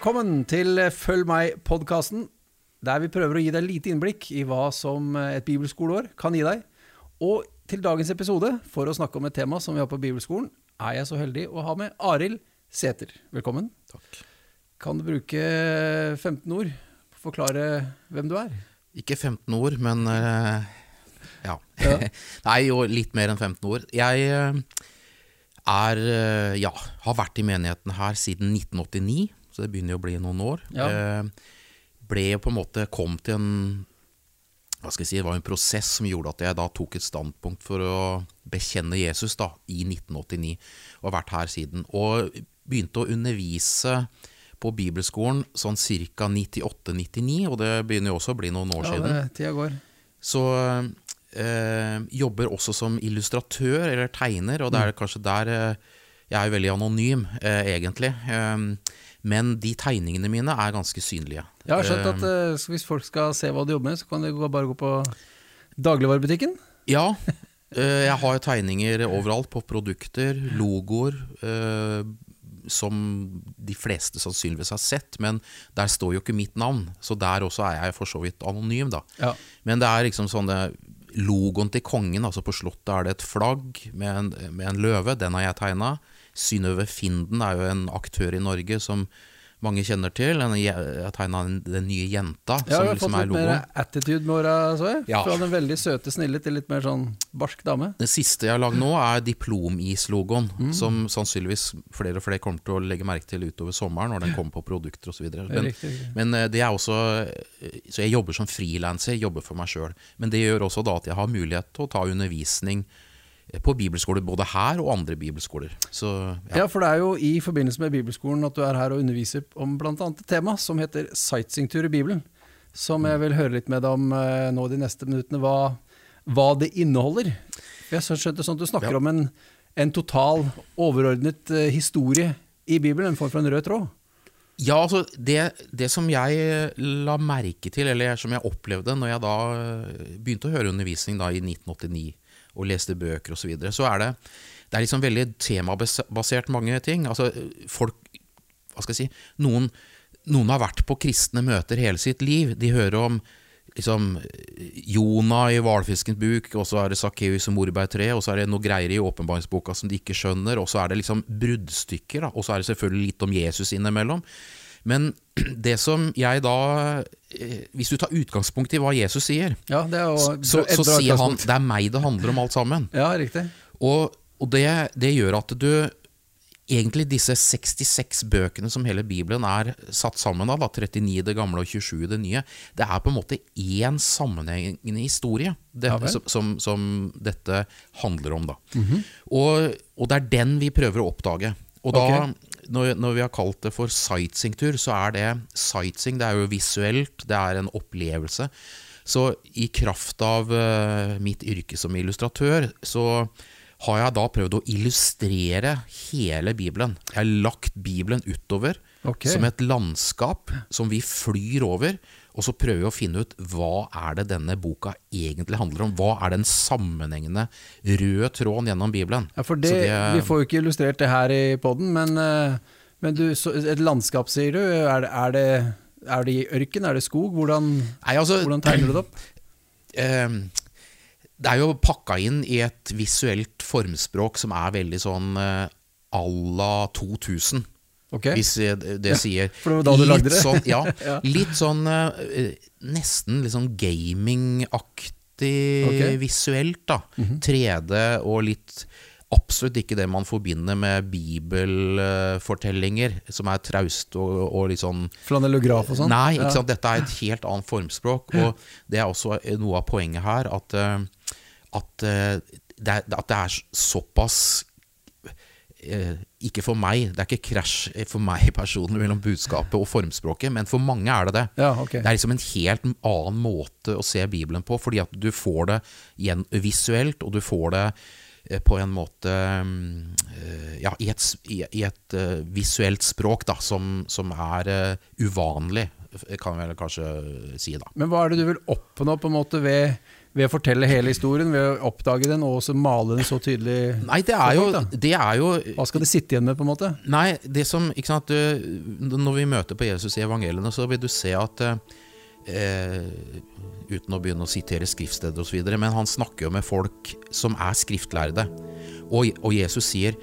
Velkommen til Følg meg-podkasten, der vi prøver å gi deg lite innblikk i hva som et bibelskoleår kan gi deg. Og til dagens episode, for å snakke om et tema som vi har på bibelskolen, er jeg så heldig å ha med Arild Sæter. Velkommen. Takk. Kan du bruke 15 ord forklare hvem du er? Ikke 15 ord, men uh, ja. Ja. Nei, jo litt mer enn 15 ord. Jeg eh, er eh, ja, har vært i menigheten her siden 1989, så det begynner jo å bli noen år. Ja. Eh, ble jo på en måte kom til en hva skal jeg si, Det var en prosess som gjorde at jeg da tok et standpunkt for å bekjenne Jesus da, i 1989, og har vært her siden. Og begynte å undervise på bibelskolen sånn ca. 98-99, og det begynner jo også å bli noen år Ja, siden. det, tida går. Så øh, jobber også som illustratør eller tegner, og det er kanskje der eh, Jeg er jo veldig anonym, eh, egentlig. Eh, men de tegningene mine er ganske synlige. Jeg har skjønt at eh, hvis folk skal se hva du jobber med, så kan de bare gå på dagligvarebutikken. Ja. eh, jeg har jo tegninger overalt på produkter, logoer, som de fleste sannsynligvis har sett, men der står jo ikke mitt navn. Så der også er jeg for så vidt anonym, da. Ja. Men det er liksom sånn Logoen til kongen, altså på slottet er det et flagg med en, med en løve. Den har jeg tegna. Synnøve Finden er jo en aktør i Norge som mange kjenner til. Jeg har tegna den nye jenta, Ja, som vi har liksom fått er litt mer attitude med åra, så jeg. Ja. Fra den veldig søte, snille til litt mer sånn barsk dame. Det siste jeg har lagd nå, er diplomis-logoen, Mm. som sannsynligvis flere og flere kommer til å legge merke til utover sommeren, når den kommer på produkter osv. Men, men eh, det er også eh, Så jeg jobber som frilanser, jobber for meg sjøl. Men det gjør også da at jeg har mulighet til å ta undervisning på bibelskoler, både her og andre bibelskoler. Så ja. Ja, for det er jo i forbindelse med bibelskolen at du er her og underviser om bl.a. et tema som heter sightseeingtur i Bibelen. Som jeg vil høre litt med deg om eh, nå de neste minuttene, hva, hva det inneholder. Jeg skjønte det sånn at du snakker Ja. om en, en total, overordnet eh, historie i Bibelen, en form for en rød tråd. Ja, altså det, det som jeg la merke til, eller som jeg opplevde når jeg da eh, begynte å høre undervisning da i 1989 og leste bøker osv., så, videre, så er det det er liksom veldig temabasert mange ting. Altså folk Hva skal jeg si Noen, noen har vært på kristne møter hele sitt liv. De hører om liksom Jonah i hvalfiskens buk, og så er det Sakkeus og morbærtreet, og så er det noe greier i åpenbaringsboka som de ikke skjønner, og så er det liksom bruddstykker, og så er det selvfølgelig litt om Jesus innimellom. Men det som jeg da eh, Hvis du tar utgangspunkt i hva Jesus sier, Ja, det jo så, så sier han det er meg det handler om alt sammen. Ja, riktig. Og, og det, det gjør at du Egentlig disse 66 bøkene som hele Bibelen er satt sammen av, da, 39 det gamle og 27 det nye, det er på en måte én sammenhengende historie det, Ja som, som, dette handler om. Da. og, og det er den vi prøver å oppdage. Og da, når, når vi har kalt det for sightseeingtur, så er det sightseeing, det er jo visuelt, det er en opplevelse. Så i kraft av uh, mitt yrke som illustratør, så har jeg da prøvd å illustrere hele Bibelen. Jeg har lagt Bibelen utover okay. som et landskap som vi flyr over, og så prøver vi å finne ut hva er det denne boka egentlig handler om. Hva er den sammenhengende røde tråden gjennom Bibelen? Ja, for det, det- Vi får jo ikke illustrert det her i poden, men, eh, men du, så, et landskap, sier du. Er det, er, det, er det i ørken? Er det skog? Hvordan, Nei, altså, hvordan tegner du det opp? eh, det er jo pakka inn i et visuelt formspråk som er veldig sånn eh, à la 2000. Ok. Hvis eh, det sier lagde litt. Sånn, ja, Ja. litt sånn eh, Nesten litt sånn gamingaktig okay. visuelt, da. 3D og litt Absolutt ikke det man forbinder med bibelfortellinger, som er traust og, og litt sånn Flanellograf og sånn? Nei, ikke Ja. sant? dette er et helt annet formspråk. Og det er også noe av poenget her, at, eh, at, eh, det, er, at det er såpass eh, Ikke for meg, det er ikke krasj for meg personlig mellom budskapet og formspråket, men for mange er det det. Ja, okay. Det er liksom en helt annen måte å se Bibelen på, fordi at du får det visuelt, og du får det eh, på en måte eh, Ja, i et, i, et eh, visuelt språk da, som, som er eh, uvanlig, kan vi vel kanskje si, da. Men hva er det du vil oppnå på en måte ved, ved å fortelle hele historien, ved å oppdage den og også male den så tydelig? Nei, det er jo, det er jo Hva skal de sitte igjen med, på en måte? Nei, det som, ikke sant, du, Når vi møter på Jesus i evangeliene, så vil du se at eh, Uten å begynne å sitere skriftsteder osv., men han snakker jo med folk som er skriftlærde. Og, og Jesus sier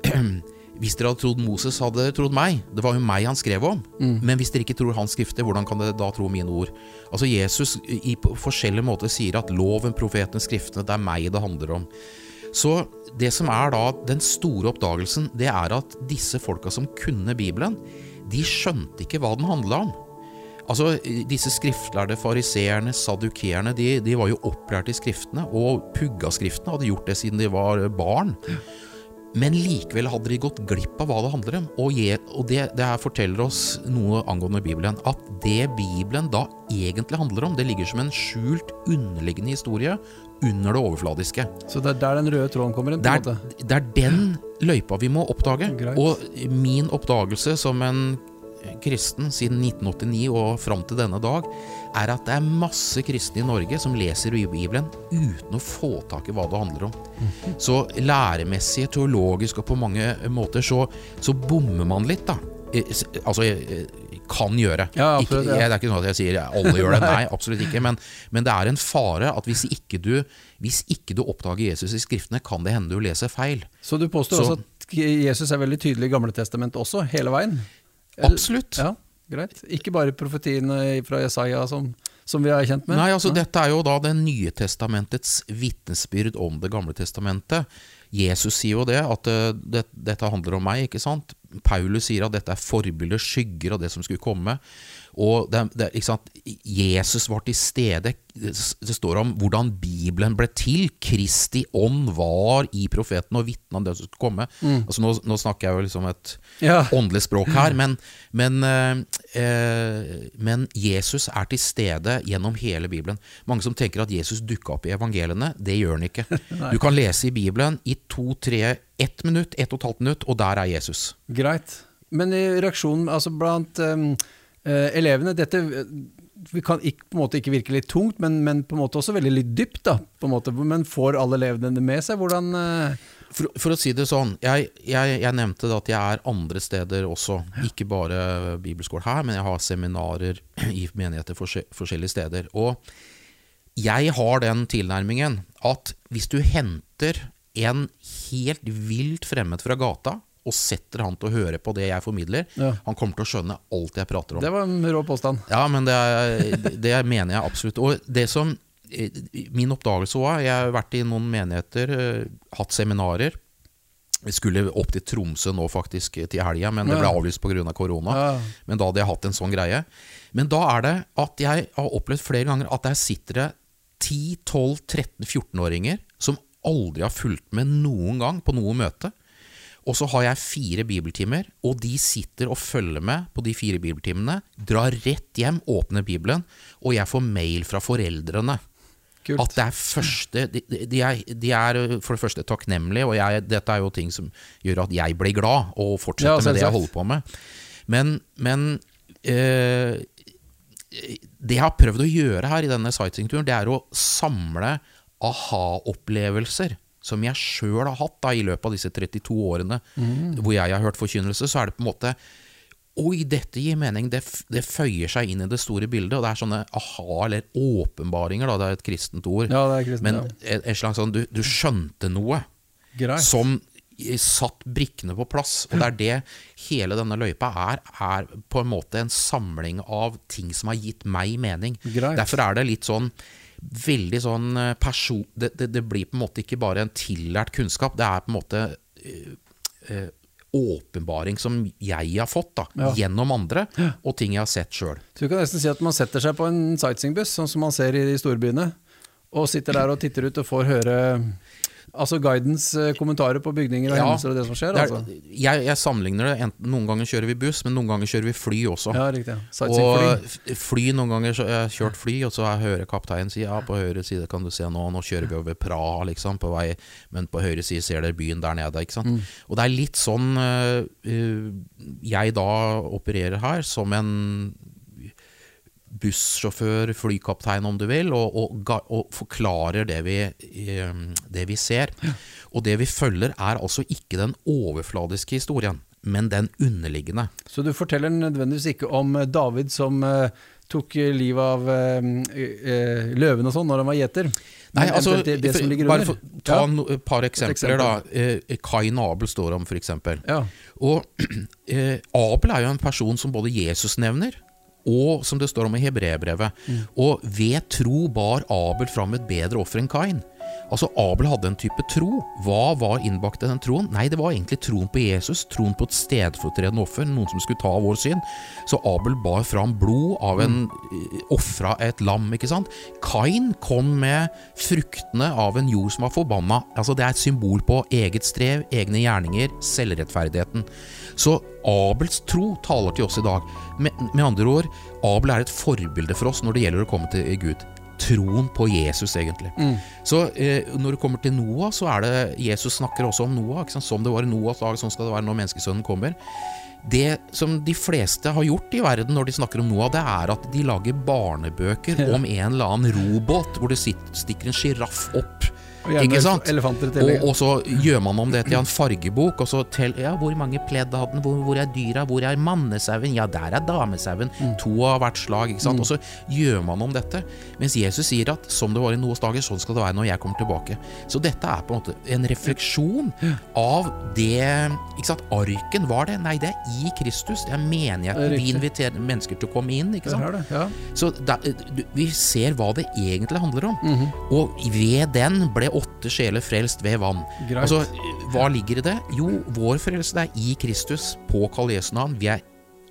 Hvis dere hadde trodd Moses, hadde dere trodd meg. Det var jo meg han skrev om. Men hvis dere ikke tror hans skrifter, hvordan kan dere da tro mine ord? Altså Jesus i på forskjellige måter sier at loven, profetene, skriftene, det er meg det handler om. Så det som er da den store oppdagelsen, det er at disse folka som kunne Bibelen, de skjønte ikke hva den handla om. Altså, Disse skriftlærde fariseerne, sadukeerne, de, de var jo opplært i skriftene, og pugga skriftene, hadde gjort det siden de var barn. Men likevel hadde de gått glipp av hva det handler om. Og, det, det her forteller oss noe angående Bibelen. At det Bibelen da egentlig handler om, det ligger som en skjult, underliggende historie under det overfladiske. Så det er der den røde tråden kommer inn? på en måte. det er den løypa vi må oppdage. Greit. Og min oppdagelse som en kristen siden 1989 og fram til denne dag, er at det er masse kristne i Norge som leser Bibelen uten å få tak i hva det handler om. Så læremessig, teologisk og på mange måter så, så bommer man litt, da. Eh, Altså, eh, kan gjøre. Ja, absolutt, ikke, ja. Det er ikke sånn at jeg sier alle gjør det, nei, absolutt ikke. Men, men det er en fare at hvis ikke, du, hvis ikke du oppdager Jesus i Skriftene, kan det hende du leser feil. Så du påstår Så- også at Jesus er veldig tydelig i Gamle testament også, hele veien? Absolutt. Ja, greit. Ikke bare profetiene fra Jesaja som, som vi er kjent med? Nei, altså Dette er jo da Det nye testamentets vitnesbyrd om Det gamle testamentet. Jesus sier jo det, at eh, det, dette handler om meg. ikke sant? Paulus sier at dette er forbilder, skygger av det som skulle komme. Og det, det? Jesus var til stede. Det står om hvordan Bibelen ble til. Kristi ånd var i profeten og vitna om det som skulle komme. Altså nå, nå snakker jeg jo liksom et Ja. åndelig språk her, men, men, eh, eh, men Jesus er til stede gjennom hele Bibelen. Mange som tenker at Jesus dukka opp i evangeliene. Det gjør han ikke. Du kan lese i Bibelen i to, tre, ett minutt, ett og et halvt minutt, og der er Jesus. Greit. Men i reaksjonen altså blant um, elevene Dette eh, vi kan ikke, på en måte ikke virke litt tungt, men, men på en måte også veldig litt dypt. da, på en måte. Men får alle elevene det med seg? Hvordan eh, For, for å si det sånn, jeg, jeg, jeg nevnte at jeg er andre steder også. Ikke bare bibelskole her, men jeg har seminarer i menigheter forskjellige steder. Og jeg har den tilnærmingen at hvis du henter en helt vilt fremmed fra gata, og setter han til å høre på det jeg formidler, Ja. han kommer til å skjønne alt jeg prater om. Det var en rå påstand. Ja, men det, er, det mener jeg absolutt. Og det som eh, Min oppdagelse var Jeg har vært i noen menigheter, eh, hatt seminarer. Vi skulle opp til Tromsø nå faktisk til helga, men det ble avlyst pga. korona. Ja. Men da hadde jeg hatt en sånn greie. Men da er det at jeg har opplevd flere ganger at der sitter det 10-12-13-14-åringer som aldri har fulgt med noen gang på noe møte. Og så har jeg fire bibeltimer, og de sitter og følger med på de fire bibeltimene. Drar rett hjem, åpner Bibelen, og jeg får mail fra foreldrene. Kult. At det er første de, de, er, de er for det første takknemlige, og jeg, dette er jo ting som gjør at jeg blir glad og fortsetter Ja, med det jeg holder på med. Men, men øh, det jeg har prøvd å gjøre her i denne sightseeingturen, det er å samle aha-opplevelser som jeg sjøl har hatt da, i løpet av disse 32 årene hvor jeg har hørt forkynnelse. Så er det på en måte Oi, dette gir mening. Det, det føyer seg inn i det store bildet. Og det er sånne aha- eller åpenbaringer, da. Det er et kristent ord. Ja, det er kristent, Men ja. et slags sånn du, du skjønte noe Greit. som satt brikkene på plass. Og det er det hele denne løypa er, er på en måte en samling av ting som har gitt meg mening. Greit. Derfor er det litt sånn veldig sånn eh, person... Det, det, det blir på en måte ikke bare en tillært kunnskap, det er på en måte øh, åpenbaring som jeg har fått da, Ja. gjennom andre, og ting jeg har sett sjøl. Du kan nesten si at man setter seg på en sightseeingbuss, sånn som man ser i de storbyene, og sitter der og titter ut og får høre altså guidens eh, kommentarer på bygninger og Ja, hendelser og det som skjer. Det er, altså. jeg, jeg sammenligner det. Enten, noen ganger kjører vi buss, men noen ganger kjører vi fly også. Ja, riktig. ja. Og f- fly noen ganger så Jeg har kjørt fly, og så jeg hører kapteinen si ja, på høyre side kan du se nå, nå kjører vi over Praha, liksom, på vei, men på høyre side ser dere byen der nede. ikke sant? Og det er litt sånn øh, jeg da opererer her, som en bussjåfør, flykaptein om du vil, og, og, og forklarer det vi, eh, det vi ser. Og det vi følger er altså ikke den overfladiske historien, men den underliggende. Så du forteller nødvendigvis ikke om eh, David som eh, tok livet av løven og sånn når han var gjeter. Nei, altså, det, det som bare under. for, ta Ja. et par eksempler. da. Eh, Kain Abel står om, f.eks. Ja. Og eh, Abel er jo en person som både Jesus nevner, og som det står om i hebreerbrevet. Mm. Og ved tro bar Abel fram et bedre offer enn Kain. Altså Abel hadde en type tro. Hva var innbakt i den troen? Nei, det var egentlig troen på Jesus, troen på et stedfortredende offer, noen som skulle ta vår synd. Så Abel bar fram blod av en mm. ofra et lam, ikke sant. Kain kom med fruktene av en jord som var forbanna. Altså Det er et symbol på eget strev, egne gjerninger, selvrettferdigheten. Så Abels tro taler til oss i dag. Med, med andre ord, Abel er et forbilde for oss når det gjelder å komme til Gud. Troen på Jesus, egentlig. Så eh, når det kommer til Noah, så er det Jesus snakker også om Noah. Som det var i Noahs dag, sånn skal det være når menneskesønnen kommer. Det som de fleste har gjort i verden når de snakker om Noah, det er at de lager barnebøker om en eller annen robåt hvor det sitter, stikker en sjiraff opp. Og Ikke sant? Og, og så gjør man om det til en fargebok. Og så tell, ja, Hvor mange pledd hadde den? Hvor, hvor er dyra? Hvor er mannesauen? Ja, der er damesauen. Mm. To av hvert slag. ikke sant? Og så gjør man om dette. Mens Jesus sier at som det var i Noas dager, sånn skal det være når jeg kommer tilbake. Så dette er på en måte en refleksjon av det ikke sant? Arken var det? Nei, det er i Kristus. Det er menigheten. Vi inviterer mennesker til å komme inn. ikke sant? Det det, ja. Så da, du- vi ser hva det egentlig handler om. Mhm. Og ved den ble åtte sjeler frelst ved vann. Greit. Altså, Hva ligger i det? Jo, vår frelse er i Kristus, på Karl Jesu navn. Vi er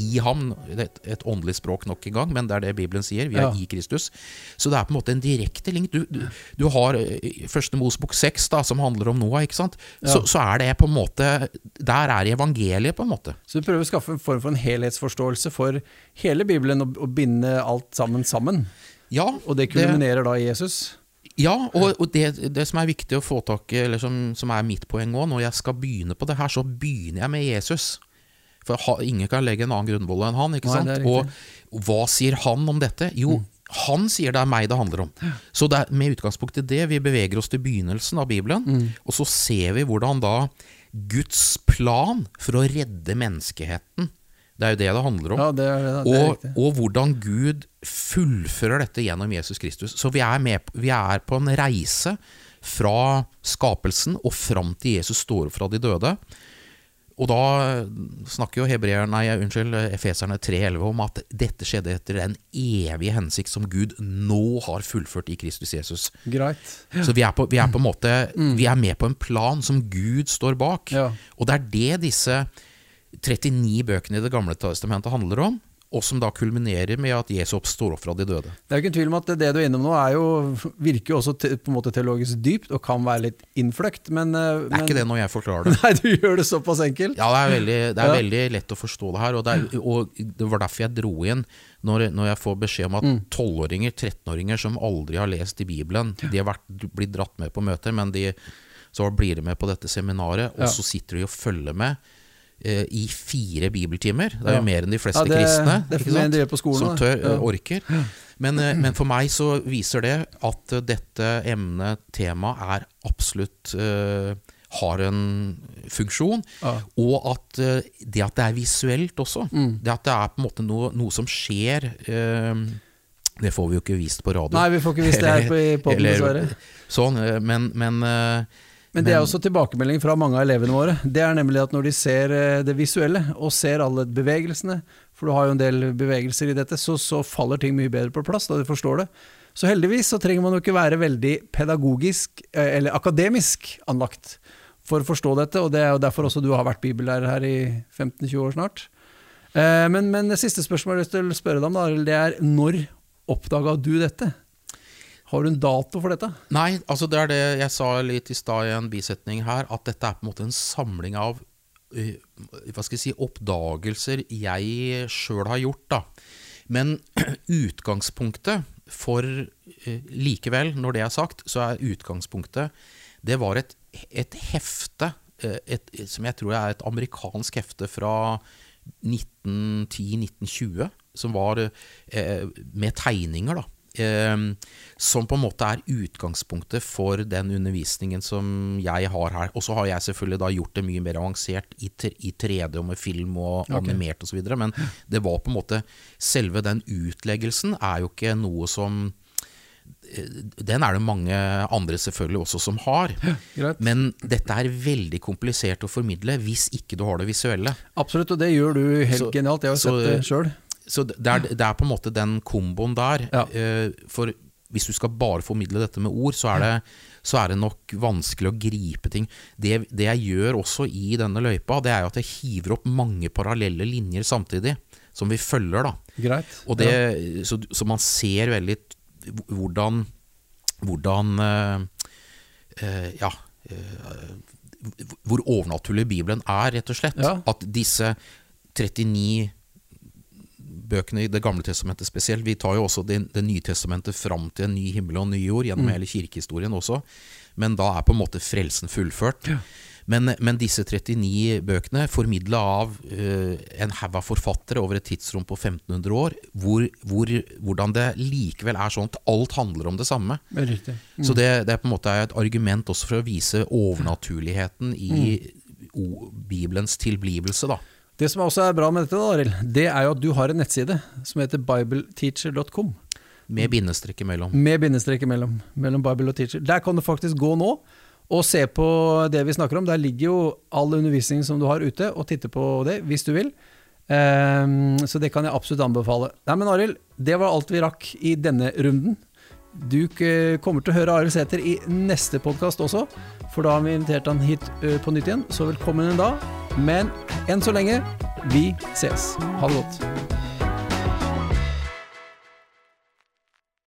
i ham. Det er et, åndelig språk nok en gang, men det er det Bibelen sier. Vi er Ja. i Kristus. Så det er på en måte en direkte link. Du, du, du har eh, Første Mosebok 6, som handler om Noah, ikke sant? Så, så er det på en måte Der er evangeliet, på en måte. Så du prøver å skaffe en form for en helhetsforståelse for hele Bibelen, og, og binde alt sammen sammen. Ja, Og det kulminerer da i Jesus. Ja, og, og det, det som er viktig å få tak i, eller som, som er mitt poeng òg, når jeg skal begynne på det her, så begynner jeg med Jesus. For ha, ingen kan legge en annen grunnvolle enn han. ikke sant? og hva sier han om dette? Jo, han sier det er meg det handler om. Så det er med utgangspunkt i det vi beveger oss til begynnelsen av Bibelen, Mm. og så ser vi hvordan da Guds plan for å redde menneskeheten Det er jo det det handler om. Ja, det det er Og, og hvordan Gud fullfører dette gjennom Jesus Kristus. Så vi er, med, vi er på en reise fra skapelsen og fram til Jesus står opp fra de døde. Og da snakker jo hebreer, nei, unnskyld, Efeserne 3,11 om at dette skjedde etter den evige hensikt som Gud nå har fullført i Kristus Jesus. Greit. Så vi er, på, vi er på en måte Vi er med på en plan som Gud står bak. Ja. Og det er det disse 39 bøkene i Det gamle testamentet handler om, og som da kulminerer med at Jesus oppstår opp fra de døde. Det er jo ikke en tvil om at det du er innom nå, er jo, virker jo også te, på en måte teologisk dypt, og kan være litt innfløkt, men, eh, Det er ikke det når jeg forklarer det. Nei, du gjør det såpass enkelt. Ja, det er veldig, det er Ja. veldig lett å forstå det her. Og det, er, og det var derfor jeg dro inn når, når jeg får beskjed om at Mm. 12-åringer, 13-åringer som aldri har lest i Bibelen, de har vært, blitt dratt med på møter, men de, så blir de med på dette seminaret, og Ja. så sitter de og følger med i fire bibeltimer. Det er jo mer enn de fleste Ja, det- kristne det er ikke enn sant? de gjør på skolen, som tør, Ja. eh, orker. Men, eh, men for meg så viser det at eh, dette emnet, temaet, er absolutt uh, har en funksjon. Ja. Og at uh, det at det er visuelt også. Mm. Det at det er på en måte noe, noe som skjer uh, Det får vi jo ikke vist på radio. Nei, vi får ikke vist det her på, i poden, dessverre. Sånn, eh, men, men eh, Men det er også tilbakemelding fra mange av elevene våre. Det er nemlig at når de ser eh, det visuelle, og ser alle bevegelsene, for du har jo en del bevegelser i dette, så, så faller ting mye bedre på plass da de forstår det. Så heldigvis så trenger man jo ikke være veldig pedagogisk, eh, eller akademisk anlagt for å forstå dette, og det er jo derfor også du har vært bibellærer her i 15-20 år snart. Eh, Men, men det siste spørsmålet jeg har lyst til å spørre deg om, da, det er når oppdaga du dette? Har du en dato for dette? Nei, altså det er det jeg sa litt i stad i en bisetning her, at dette er på en måte en samling av eh, hva skal jeg si, oppdagelser jeg sjøl har gjort. da. Men utgangspunktet for eh, Likevel, når det er sagt, så er utgangspunktet Det var et, et hefte, eh, et, som jeg tror er et amerikansk hefte fra 1910-1920. som var med tegninger, da. Eh, som på en måte er utgangspunktet for den undervisningen som jeg har her. Og så har jeg selvfølgelig da gjort det mye mer avansert i, i 3D og med film og Ok. animert osv. Men det var på en måte Selve den utleggelsen er jo ikke noe som eh, Den er det mange andre selvfølgelig også som har. Greit. Men dette er veldig komplisert å formidle hvis ikke du har det visuelle. Absolutt, og det gjør du helt Så- genialt. Jeg har så- sett det sjøl. Så det er, det er på en måte den komboen der. Ja. Eh, For hvis du skal bare formidle dette med ord, så er det, så er det nok vanskelig å gripe ting. Det, det jeg gjør også i denne løypa, det er jo at jeg hiver opp mange parallelle linjer samtidig, som vi følger. da. Det, så, så man ser veldig hvordan, hvordan eh, eh, Ja. eh, hvor overnaturlig Bibelen er, rett og slett. Ja. At disse 39 bøkene i Det gamle testamentet spesielt Vi tar jo også Det, det nye testamentet fram til en ny himmel og en ny jord, Mm. gjennom hele kirkehistorien også. Men da er på en måte frelsen fullført. Men, men disse 39 bøkene, formidla av uh, en haug av forfattere over et tidsrom på 1500 år, hvor, hvor, hvordan det likevel er sånn at alt handler om det samme. Det mm. Så det, det er på en måte et argument også for å vise overnaturligheten i o, Bibelens tilblivelse. da. Det som også er bra med dette, da, Arild, det er jo at du har en nettside som heter bibleteacher.com. Med bindestrek imellom. Med bindestrek imellom. Mellom Bible og Teacher. Der kan du faktisk gå nå og se på det vi snakker om. Der ligger jo all undervisning som du har ute, og titte på det hvis du vil. Ehm, så det kan jeg absolutt anbefale. Nei, men Arild, det var alt vi rakk i denne runden. Du kommer til å høre Arild Sæther i neste podkast også, for da har vi invitert han hit på nytt igjen. Så velkommen en dag. Men enn så lenge, vi ses. Ha det godt.